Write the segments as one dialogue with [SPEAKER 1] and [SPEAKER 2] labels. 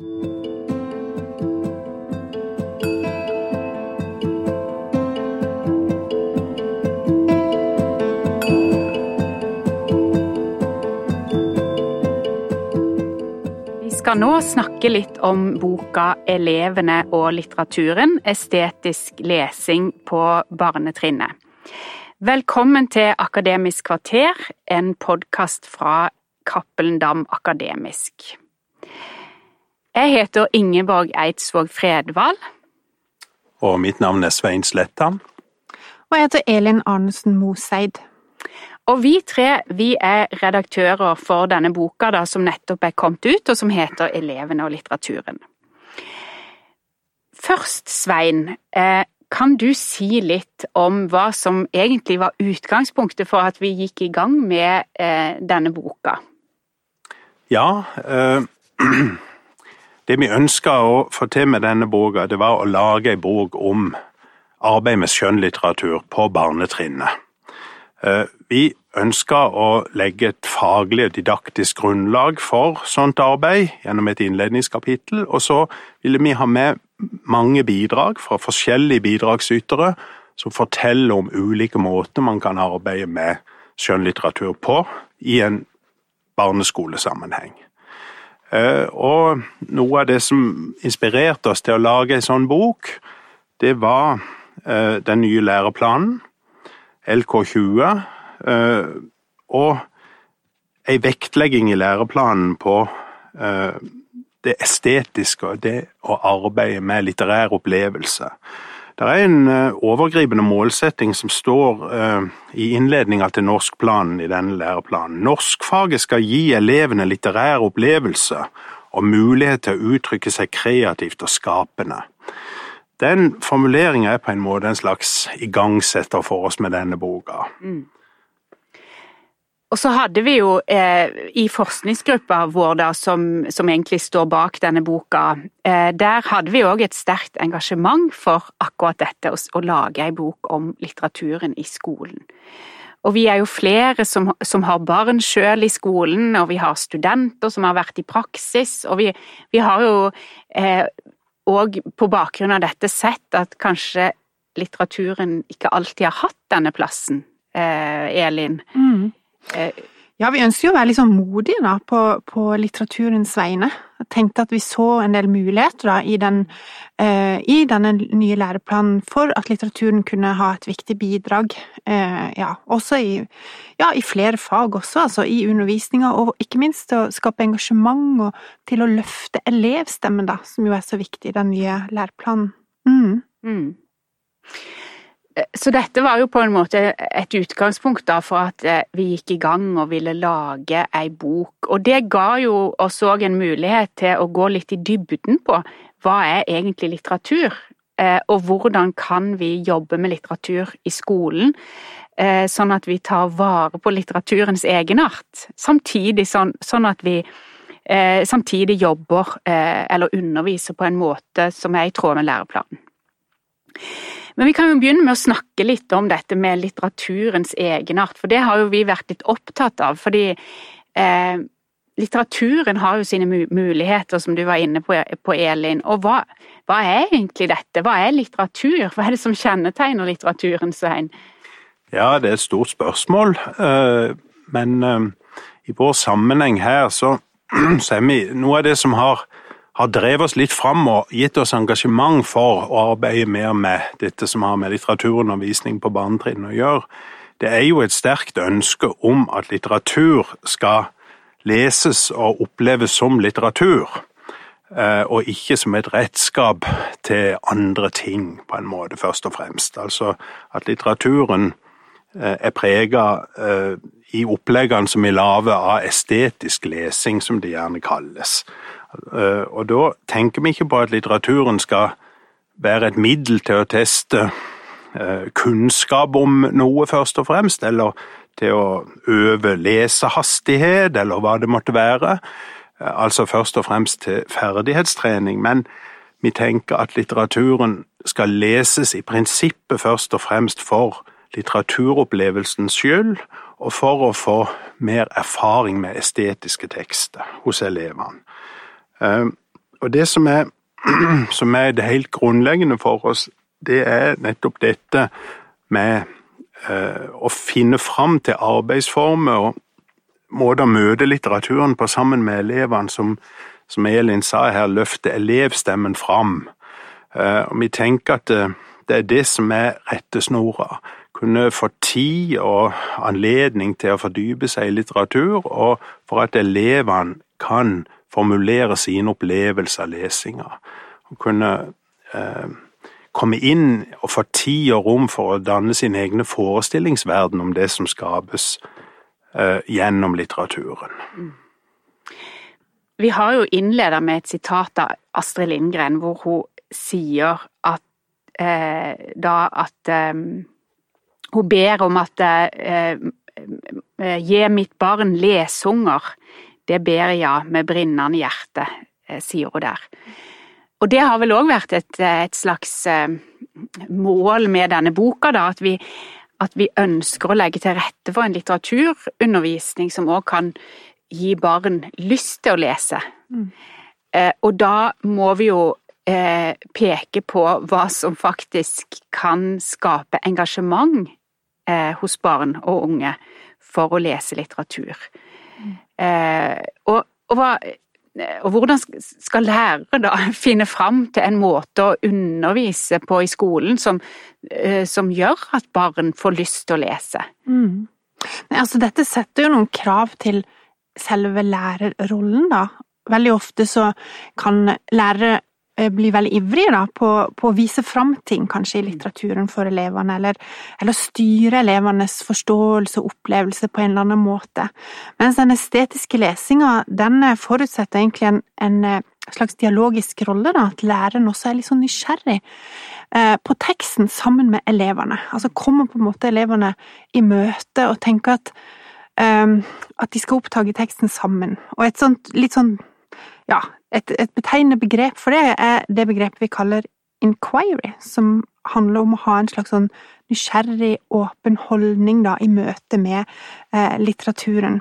[SPEAKER 1] Vi skal nå snakke litt om boka 'Elevene og litteraturen estetisk lesing på barnetrinnet'. Velkommen til Akademisk kvarter, en podkast fra Cappelen Dam Akademisk. Jeg heter Ingeborg Eidsvåg Fredvald.
[SPEAKER 2] Og mitt navn er Svein Slettan.
[SPEAKER 3] Og jeg heter Elin Arnesen Moseid.
[SPEAKER 1] Og vi tre vi er redaktører for denne boka da, som nettopp er kommet ut, og som heter Elevene og litteraturen. Først, Svein, eh, kan du si litt om hva som egentlig var utgangspunktet for at vi gikk i gang med eh, denne boka?
[SPEAKER 2] Ja, eh, det vi ønska å få til med denne boka, det var å lage ei bok om arbeid med skjønnlitteratur på barnetrinnet. Eh, vi ønska å legge et faglig og didaktisk grunnlag for sånt arbeid gjennom et innledningskapittel, og så ville vi ha med mange bidrag fra forskjellige bidragsytere som forteller om ulike måter man kan arbeide med skjønnlitteratur på i en barneskolesammenheng. Eh, og noe av det som inspirerte oss til å lage en sånn bok, det var eh, den nye læreplanen, LK20, eh, og ei vektlegging i læreplanen på det estetiske og det å arbeide med litterær opplevelse. Det er en overgripende målsetting som står i innledninga til norskplanen i denne læreplanen. Norskfaget skal gi elevene litterær opplevelse og mulighet til å uttrykke seg kreativt og skapende. Den formuleringa er på en måte en slags igangsetter for oss med denne boka. Mm.
[SPEAKER 1] Og så hadde vi jo eh, i forskningsgruppa vår da, som, som, egentlig står bak denne boka, eh, der hadde vi òg et sterkt engasjement for akkurat dette, å, å lage ei bok om litteraturen i skolen. Og vi er jo flere som, som har barn sjøl i skolen, og vi har studenter som har vært i praksis, og vi, vi har jo òg eh, på bakgrunn av dette sett at kanskje litteraturen ikke alltid har hatt denne plassen, eh, Elin. Mm.
[SPEAKER 3] Ja, vi ønsker jo å være litt sånn modige da, på, på, litteraturens vegne. Jeg tenkte at vi så en del muligheter da, i, den, eh, i denne nye læreplanen for at litteraturen kunne ha et viktig bidrag. Eh, ja, også i, ja, i, flere fag også, altså i undervisninga, og ikke minst til å skape engasjement og til å løfte elevstemmen, da, som jo er så viktig i den nye læreplanen. Mm. Mm.
[SPEAKER 1] Så dette var jo på en måte et utgangspunkt da for at eh, vi gikk i gang og ville lage ei bok. Og det ga jo oss òg en mulighet til å gå litt i dybden på hva er egentlig litteratur, eh, og hvordan kan vi jobbe med litteratur i skolen. Eh, sånn at vi tar vare på litteraturens egenart, samtidig sånn, sånn at vi samtidig jobber eller underviser på en måte som er i tråd med læreplanen. Men vi kan jo begynne med å snakke litt om dette med litteraturens egenart, for det har jo vi vært litt opptatt av. Fordi eh, litteraturen har jo sine muligheter, som du var inne på, på Elin. Og hva, hva, er egentlig dette? Hva er litteratur? Hva er det som kjennetegner litteraturen, Svein?
[SPEAKER 2] Ja, det er et stort spørsmål. Eh, men eh, i vår sammenheng her så, så er vi Noe av det som har har drevet oss litt fram og gitt oss engasjement for å arbeide mer med dette som har med litteraturundervisning på barnetrinnet å gjøre, det er jo et sterkt ønske om at litteratur skal leses og oppleves som litteratur, eh, og ikke som et redskap til andre ting, på en måte, først og fremst. Altså at litteraturen eh, er prega eh, i oppleggene som vi lager av estetisk lesing, som det gjerne kalles. Eh, og da tenker vi ikke på at litteraturen skal være et middel til å teste eh, kunnskap om noe, først og fremst, eller til å øve lesehastighet, eller hva det måtte være. Eh, altså først og fremst til ferdighetstrening. Men vi tenker at litteraturen skal leses i prinsippet først og fremst for litteraturopplevelsens skyld, og for å få mer erfaring med estetiske tekster hos elevene. Eh, og det som er, som er det helt grunnleggende for oss, det er nettopp dette med eh, å finne fram til arbeidsformer og måter å møte litteraturen på sammen med elevene, som, som Elin sa her, løfte elevstemmen fram. Eh, og vi tenker at det, det er det som er rettesnora. Kunne få tid og anledning til å fordype seg i litteratur, og for at elevene kan formulere sine opplevelser av lesinga. Å kunne eh, komme inn og få tid og rom for å danne sin egne forestillingsverden om det som skapes eh, gjennom litteraturen.
[SPEAKER 1] Vi har jo innleda med et sitat av Astrid Lindgren, hvor hun sier at eh, da at eh, Hun ber om at eh, eh, Gi mitt barn lesunger, det ber jeg med brinnende hjerte, eh, sier hun der. Og det har vel òg vært et, et, slags eh, mål med denne boka, da, at vi, at vi ønsker å legge til rette for en litteraturundervisning som òg kan gi barn lyst til å lese. Mm. Eh, og da må vi jo eh, peke på hva som faktisk kan skape engasjement eh, hos barn og unge for å lese litteratur. Eh, og, og hva og hvordan skal lærere da finne fram til en måte å undervise på i skolen som, eh, som gjør at barn får lyst til å lese?
[SPEAKER 3] Mm. Altså, dette setter jo noen krav til selve lærerrollen, da. Veldig ofte så kan lærere Eh, blir veldig ivrige da, på, på, å vise fram ting, kanskje, i litteraturen for elevene, eller, eller styre elevenes forståelse og opplevelse på en eller annen måte. Mens den estetiske lesinga, den forutsetter egentlig en, en eh, slags dialogisk rolle, da, at læreren også er litt sånn nysgjerrig eh, på teksten sammen med elevene. Altså kommer på en måte elevene i møte og tenker at, eh, at de skal oppdage teksten sammen. Og et sånt litt sånn ja, et, et betegnende begrep for det er det begrepet vi kaller inquiry, som handler om å ha en slags sånn nysgjerrig, åpen holdning da, i møte med eh, litteraturen.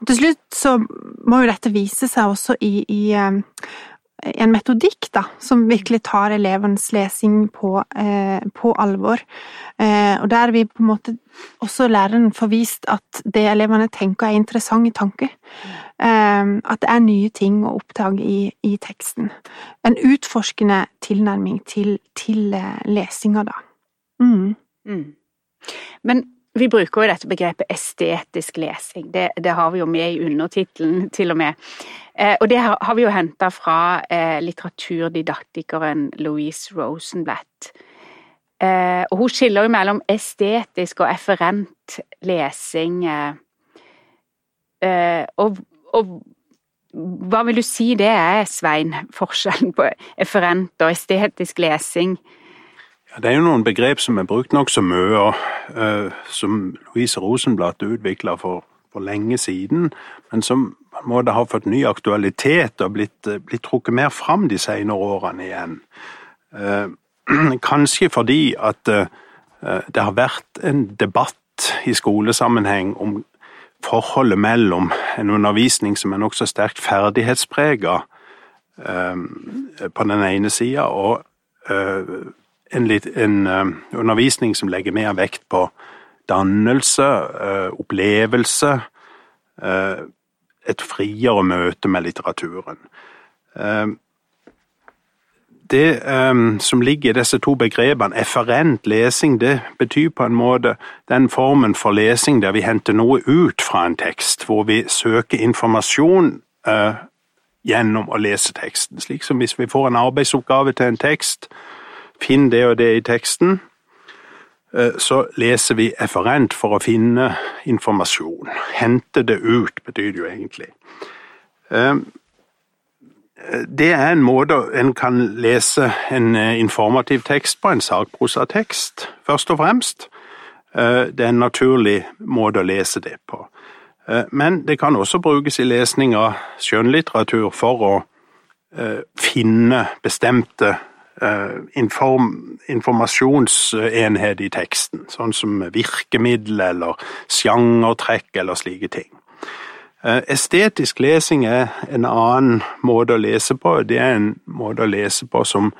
[SPEAKER 3] Og til slutt så må jo dette vise seg også i, i eh, en metodikk da, som virkelig tar elevens lesing på, eh, på alvor. Eh, og der vi på en måte også læreren får vist at det elevene tenker er interessante tanker. Eh, at det er nye ting å oppdage i, i teksten. En utforskende tilnærming til, til eh, lesinga, da. Mm. Mm.
[SPEAKER 1] Men vi bruker jo dette begrepet estetisk lesing. Det, det har vi jo med i undertittelen, til og med. Eh, og det har, vi jo henta fra eh, litteraturdidaktikeren Louise Rosenblatt. Eh, og hun skiller jo mellom estetisk og efferent lesing. Eh, eh, og og hva vil du si det er, Svein, forskjellen på efferent og estetisk lesing?
[SPEAKER 2] Ja, det er jo noen begrep som er brukt nokså mye, og uh, som Louise Rosenblatt utvikla for, for, lenge siden, men som på en måte har fått ny aktualitet og blitt, uh, blitt trukket mer fram de senere årene igjen. Uh, kanskje fordi at det har vært en debatt i skolesammenheng om forholdet mellom en undervisning som er nokså sterkt ferdighetsprega på den ene sida, og uh, en, litt, en uh, undervisning som legger mer vekt på dannelse, uh, opplevelse, et friere møte med litteraturen. Det som ligger i disse to begrepene, efferent lesing, det betyr på en måte den formen for lesing der vi henter noe ut fra en tekst, hvor vi søker informasjon gjennom å lese teksten. Slik som hvis vi får en arbeidsoppgave til en tekst, finn det og det i teksten, uh, så leser vi efferent for å finne informasjon. Hente det ut, betyr det jo egentlig. Uh, det er en måte en kan lese en eh, informativ tekst på, en sakprosatekst, først og fremst. Eh, det er en naturlig måte å lese det på. Eh, men det kan også brukes i lesning av skjønnlitteratur for å finne bestemte inform, informasjonsenhet i teksten, sånn som virkemiddel eller sjangertrekk eller slike ting. Eh, estetisk lesing er en annen måte å lese på. Det er en måte å lese på som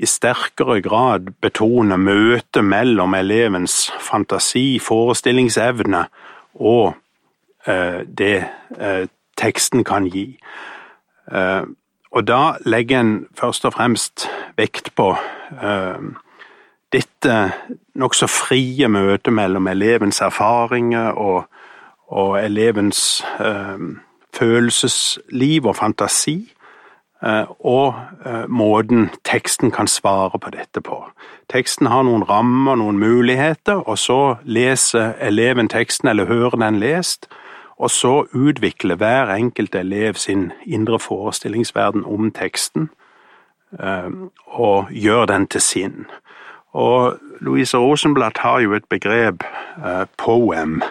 [SPEAKER 2] i sterkere grad betoner møtet mellom elevens fantasi, forestillingsevne og eh, det eh, teksten kan gi. Eh, og da legger en først og fremst vekt på eh, dette nokså frie møtet mellom elevens erfaringer og, og elevens eh, følelsesliv og fantasi, eh, og eh, måten teksten kan svare på dette på. Teksten har noen rammer, noen muligheter, og så leser eleven teksten eller hører den lest, og så utvikler hver enkelt elev sin indre forestillingsverden om teksten, eh, og gjør den til sin. Og Louise Rosenblatt har jo et begrep, uh, poem,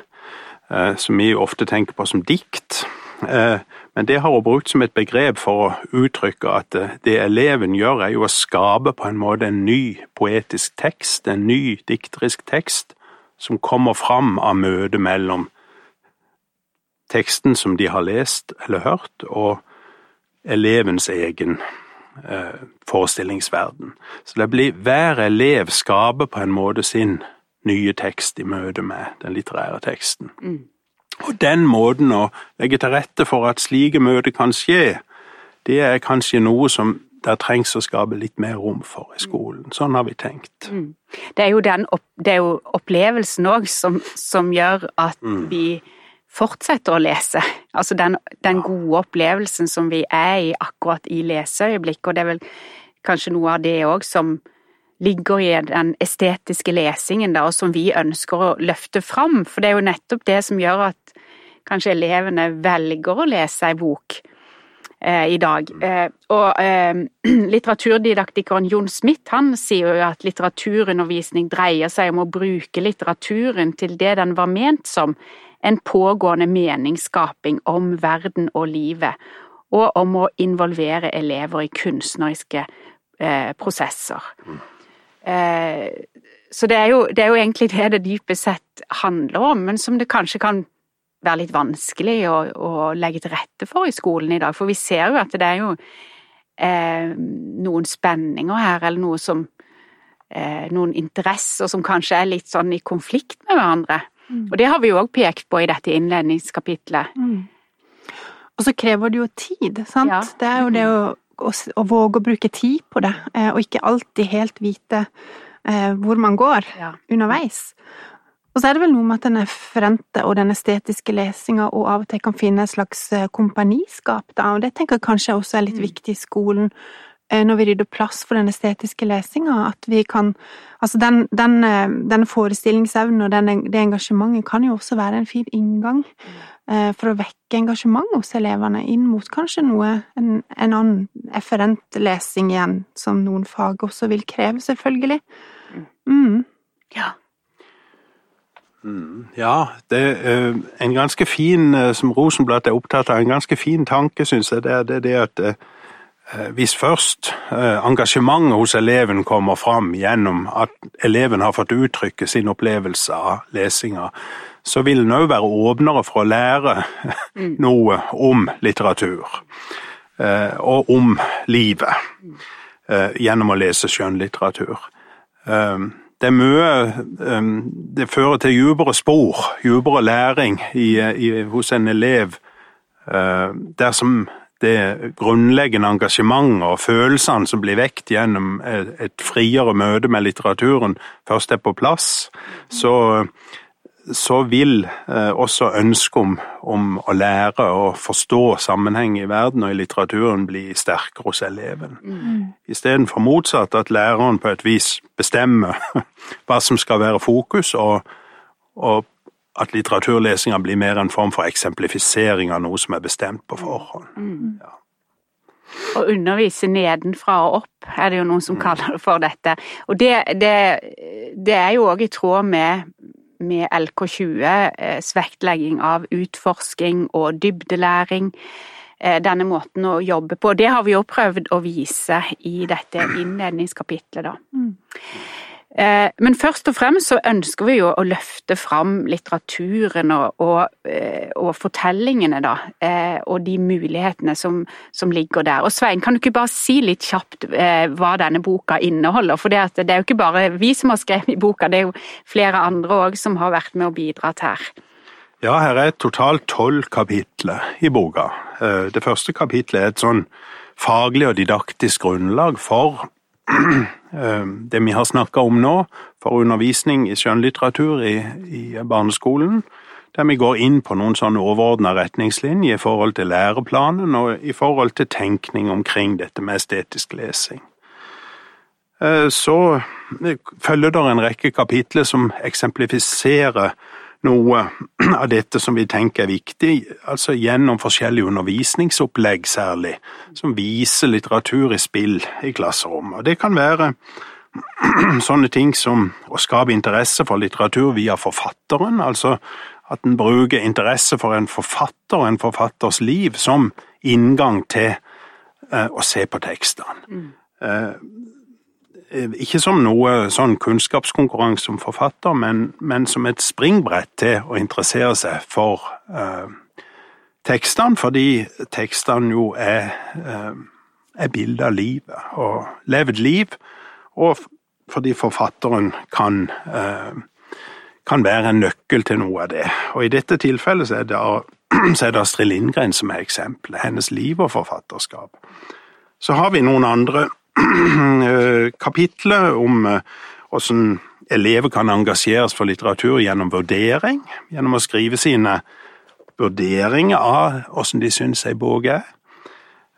[SPEAKER 2] uh, som vi ofte tenker på som dikt. Men det har hun brukt som et begrep for å uttrykke at det eleven gjør, er jo å skape på en måte en ny poetisk tekst, en ny dikterisk tekst, som kommer fram av møtet mellom teksten som de har lest eller hørt, og elevens egen eh, forestillingsverden. Så det blir hver elev skaper på en måte sin nye tekst i møte med den litterære teksten.
[SPEAKER 1] Mm.
[SPEAKER 2] Og den måten å legge til rette for at slike møter kan skje, det er kanskje noe som det trengs å skape litt mer rom for i skolen. Sånn har vi tenkt.
[SPEAKER 1] Mm. Det, er jo den, det er jo opplevelsen òg som, som, gjør at
[SPEAKER 2] Mm.
[SPEAKER 1] vi fortsetter å lese. Altså den, den gode opplevelsen som vi er i akkurat i leseøyeblikket, og det er vel kanskje noe av det òg som ligger i den estetiske lesingen, da, og som vi ønsker å løfte fram. For det er jo nettopp det som gjør at kanskje elevene velger å lese ei bok i dag. Eh, og eh, litteraturdidaktikeren Jon Smith han sier jo at litteraturundervisning dreier seg om å bruke litteraturen til det den var ment som, en pågående meningsskaping om verden og livet, og om å involvere elever i kunstneriske eh, prosesser. Eh, så det er, jo, det er jo egentlig det det dypest sett handler om, men som det kanskje kan være litt vanskelig å, å legge til rette for i skolen i dag. For vi ser jo at det er jo eh, noen spenninger her, eller noe som eh, Noen interesser som kanskje er litt sånn i konflikt med hverandre. Og det har vi jo òg pekt på i dette innledningskapitlet.
[SPEAKER 3] Og så krever det jo tid, sant?
[SPEAKER 1] Ja.
[SPEAKER 3] Det er jo det å, å, å våge å bruke tid på det, eh, og ikke alltid helt vite eh, hvor man går
[SPEAKER 1] Ja.
[SPEAKER 3] underveis. Og så er det vel noe med at den efferente og den estetiske lesinga og av og til kan finne et slags eh, kompaniskap, da, og det tenker jeg kanskje også er litt viktig i skolen eh, når vi rydder plass for den estetiske lesinga, at vi kan Altså den, den, eh, den forestillingsevnen og den, det engasjementet kan jo også være en fin inngang eh, for å vekke engasjement hos elevene inn mot kanskje noe En, en annen efferent lesing igjen, som noen fag også vil kreve, selvfølgelig. Mm.
[SPEAKER 1] Ja.
[SPEAKER 2] Ja, det er en ganske fin, eh, som Rosenblatt er opptatt av, en ganske fin tanke, syns jeg, det er det, det at eh, hvis først eh, engasjementet hos eleven kommer fram gjennom at eleven har fått uttrykke sin opplevelse av lesinga, så vil en òg være åpnere for å lære noe om litteratur. eh, Og om livet eh, gjennom å lese skjønnlitteratur. Det er mye eh, Det fører til dypere spor, dypere læring i, i, hos en elev eh, dersom det grunnleggende engasjementet og følelsene som blir vekt gjennom et friere møte med litteraturen, først er på plass, så, så vil eh, også ønsket om, om å lære og forstå sammenheng i verden og i litteraturen bli sterkere hos eleven. Istedenfor motsatt, at læreren på et vis bestemmer hva som skal være fokus, og, og at litteraturlesinga blir mer en form for eksemplifisering av noe som er bestemt på forhånd.
[SPEAKER 1] Å undervise nedenfra og opp, er det jo noen som kaller det for dette. Og det, det, det er jo òg i tråd med, med LK20s vektlegging av utforsking og dybdelæring. eh, Denne måten å jobbe på. Det har vi jo prøvd å vise i dette innledningskapitlet, da. Eh, men først og fremst så ønsker vi jo å løfte fram litteraturen og, og, eh, og fortellingene, da. Eh, og de mulighetene som, som, ligger der. Og Svein, kan du ikke bare si litt kjapt hva denne boka inneholder? For det, er jo ikke bare vi som har skrevet i boka, det er jo flere andre òg som har vært med og bidratt her.
[SPEAKER 2] Ja, her er totalt tolv kapitler i boka. Det første kapitlet er et sånn faglig og didaktisk grunnlag for det vi har snakka om nå, for undervisning i skjønnlitteratur i, i, barneskolen, der vi går inn på noen sånne overordna retningslinjer i forhold til læreplanen og i forhold til tenkning omkring dette med estetisk lesing. Ehm, så følger det en rekke kapitler som eksemplifiserer noe av dette som vi tenker er viktig, altså gjennom forskjellige undervisningsopplegg særlig, som viser litteratur i spill i klasserommet. Det kan være sånne ting som å skape interesse for litteratur via forfatteren, altså at en bruker interesse for en forfatter og en forfatters liv som inngang til uh, å se på tekstene. Mm. Eh, ikke som noe sånn kunnskapskonkurranse som forfatter, men, men, som et springbrett til å interessere seg for eh, tekstene, fordi tekstene jo er, eh, er bilde av livet, og levd liv, og fordi forfatteren kan, eh, kan være en nøkkel til noe av det. Og i dette tilfellet så er det, så er det Astrid Lindgren som er eksempelet, hennes liv og forfatterskap. Så har vi noen andre Eh, kapitlet om hvordan eh, elever kan engasjeres for litteratur gjennom vurdering, gjennom å skrive sine vurderinger av hvordan de syns ei bok er.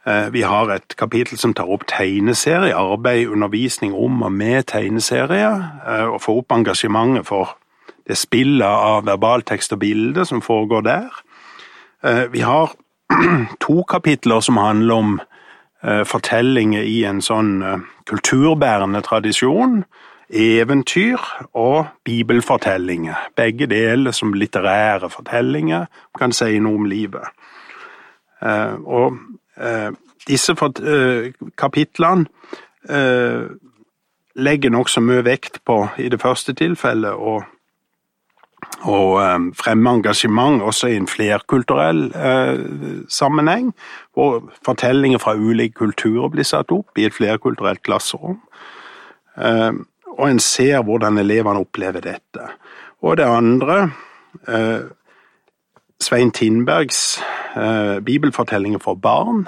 [SPEAKER 2] Eh, vi har et kapittel som tar opp tegneserie, arbeid, undervisning om og med tegneserier, og får opp engasjementet for det spillet av verbaltekst og bilde som foregår der. Vi har to kapitler som handler om Eh, fortellinger i en sånn eh, kulturbærende tradisjon. Eventyr og bibelfortellinger. Begge deler som litterære fortellinger kan si noe om livet. Eh, og disse kapitlene legger nokså mye vekt på, i det første tilfellet, å og um, fremme engasjement også i en flerkulturell eh, sammenheng, hvor fortellinger fra ulike kulturer blir satt opp i et flerkulturelt klasserom. Eh, og en ser hvordan elevene opplever dette. Og det andre uh, Svein Tindbergs bibelfortellinger for barn.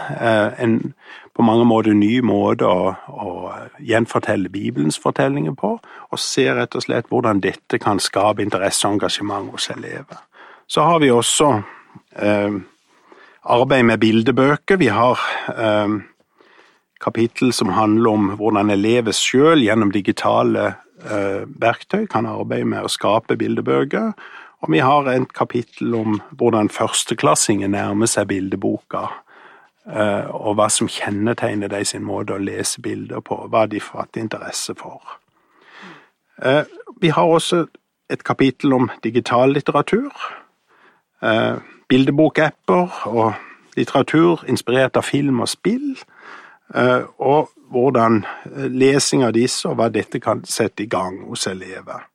[SPEAKER 2] en på mange måter ny måte å, å, gjenfortelle Bibelens fortellinger på, og ser rett og slett hvordan dette kan skape interesse og engasjement hos elever. Så har vi også eh, arbeid med bildebøker. Vi har eh, kapittel som handler om hvordan elever selv gjennom digitale eh, verktøy kan arbeide med å skape bildebøker. Og vi har et kapittel om hvordan førsteklassinger nærmer seg bildeboka Eh, og hva som kjennetegner de sin måte å lese bilder på, hva de fatter interesse for. Eh, vi har også et kapittel om digital litteratur, eh, bildebokapper og litteratur inspirert av film og spill, og hvordan lesing av disse og hva dette kan sette i gang hos elever.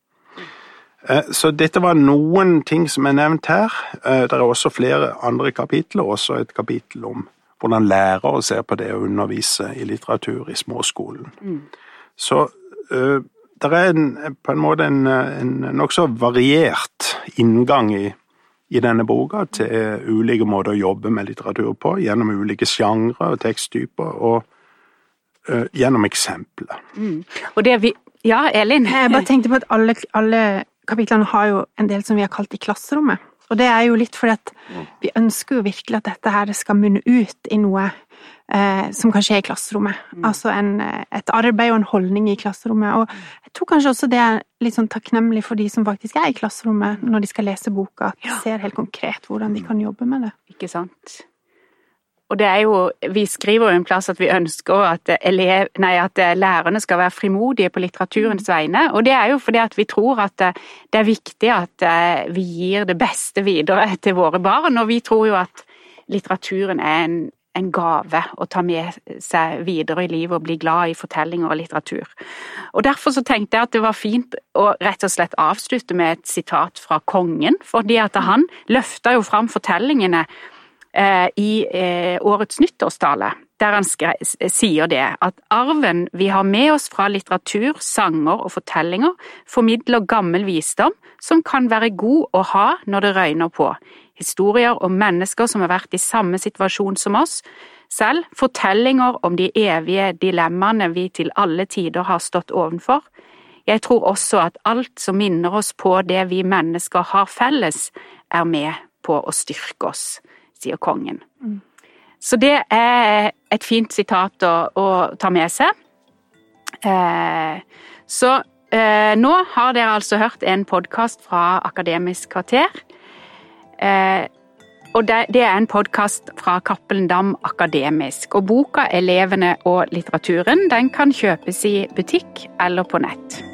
[SPEAKER 2] Så dette var noen ting som er nevnt her. Det er også flere andre kapitler, også et kapittel om hvordan lærere ser på det å undervise i litteratur i småskolen. Mm. Så uh, det er en, på en måte en, en nokså variert inngang i, i denne boka til ulike måter å jobbe med litteratur på, gjennom ulike sjangre og teksttyper, og uh, gjennom eksempler. Mm.
[SPEAKER 1] Og det vi Ja, Elin?
[SPEAKER 3] Jeg bare tenkte på at alle, alle kapitlene har jo en del som vi har kalt i klasserommet. Og det er jo litt fordi at vi ønsker jo virkelig at dette her skal munne ut i noe eh, som kan skje i klasserommet. Mm. Altså en, et arbeid og en holdning i klasserommet. Og jeg tror kanskje også det er litt sånn takknemlig for de som faktisk er i klasserommet når de skal lese boka, at de ser helt konkret hvordan de kan jobbe med det.
[SPEAKER 1] Ikke sant. Og det er jo, Vi skriver jo en plass at vi ønsker at, elev, nei, at lærerne skal være frimodige på litteraturens vegne. Og det er jo fordi at vi tror at det er viktig at eh, vi gir det beste videre til våre barn. Og vi tror jo at litteraturen er en, en gave å ta med seg videre i livet og bli glad i fortellinger og litteratur. Og Derfor så tenkte jeg at det var fint å rett og slett avslutte med et sitat fra kongen, fordi at han løfta jo fram fortellingene eh, i eh, årets nyttårstale der han sier det, at arven vi har med oss fra litteratur, sanger og fortellinger, formidler gammel visdom som kan være god å ha når det røyner på. Historier om mennesker som har vært i samme situasjon som oss selv, fortellinger om de evige dilemmaene vi til alle tider har stått ovenfor. Jeg tror også at alt som minner oss på det vi mennesker har felles, er med på å styrke oss, sier kongen. Mm. Så det er et fint sitat å, å ta med seg. Eh, så eh, nå har dere altså hørt en podkast fra Akademisk kvarter. Eh, og det, det, er en podkast fra Cappelen Dam Akademisk. Og boka 'Elevene og litteraturen' den kan kjøpes i butikk eller på nett.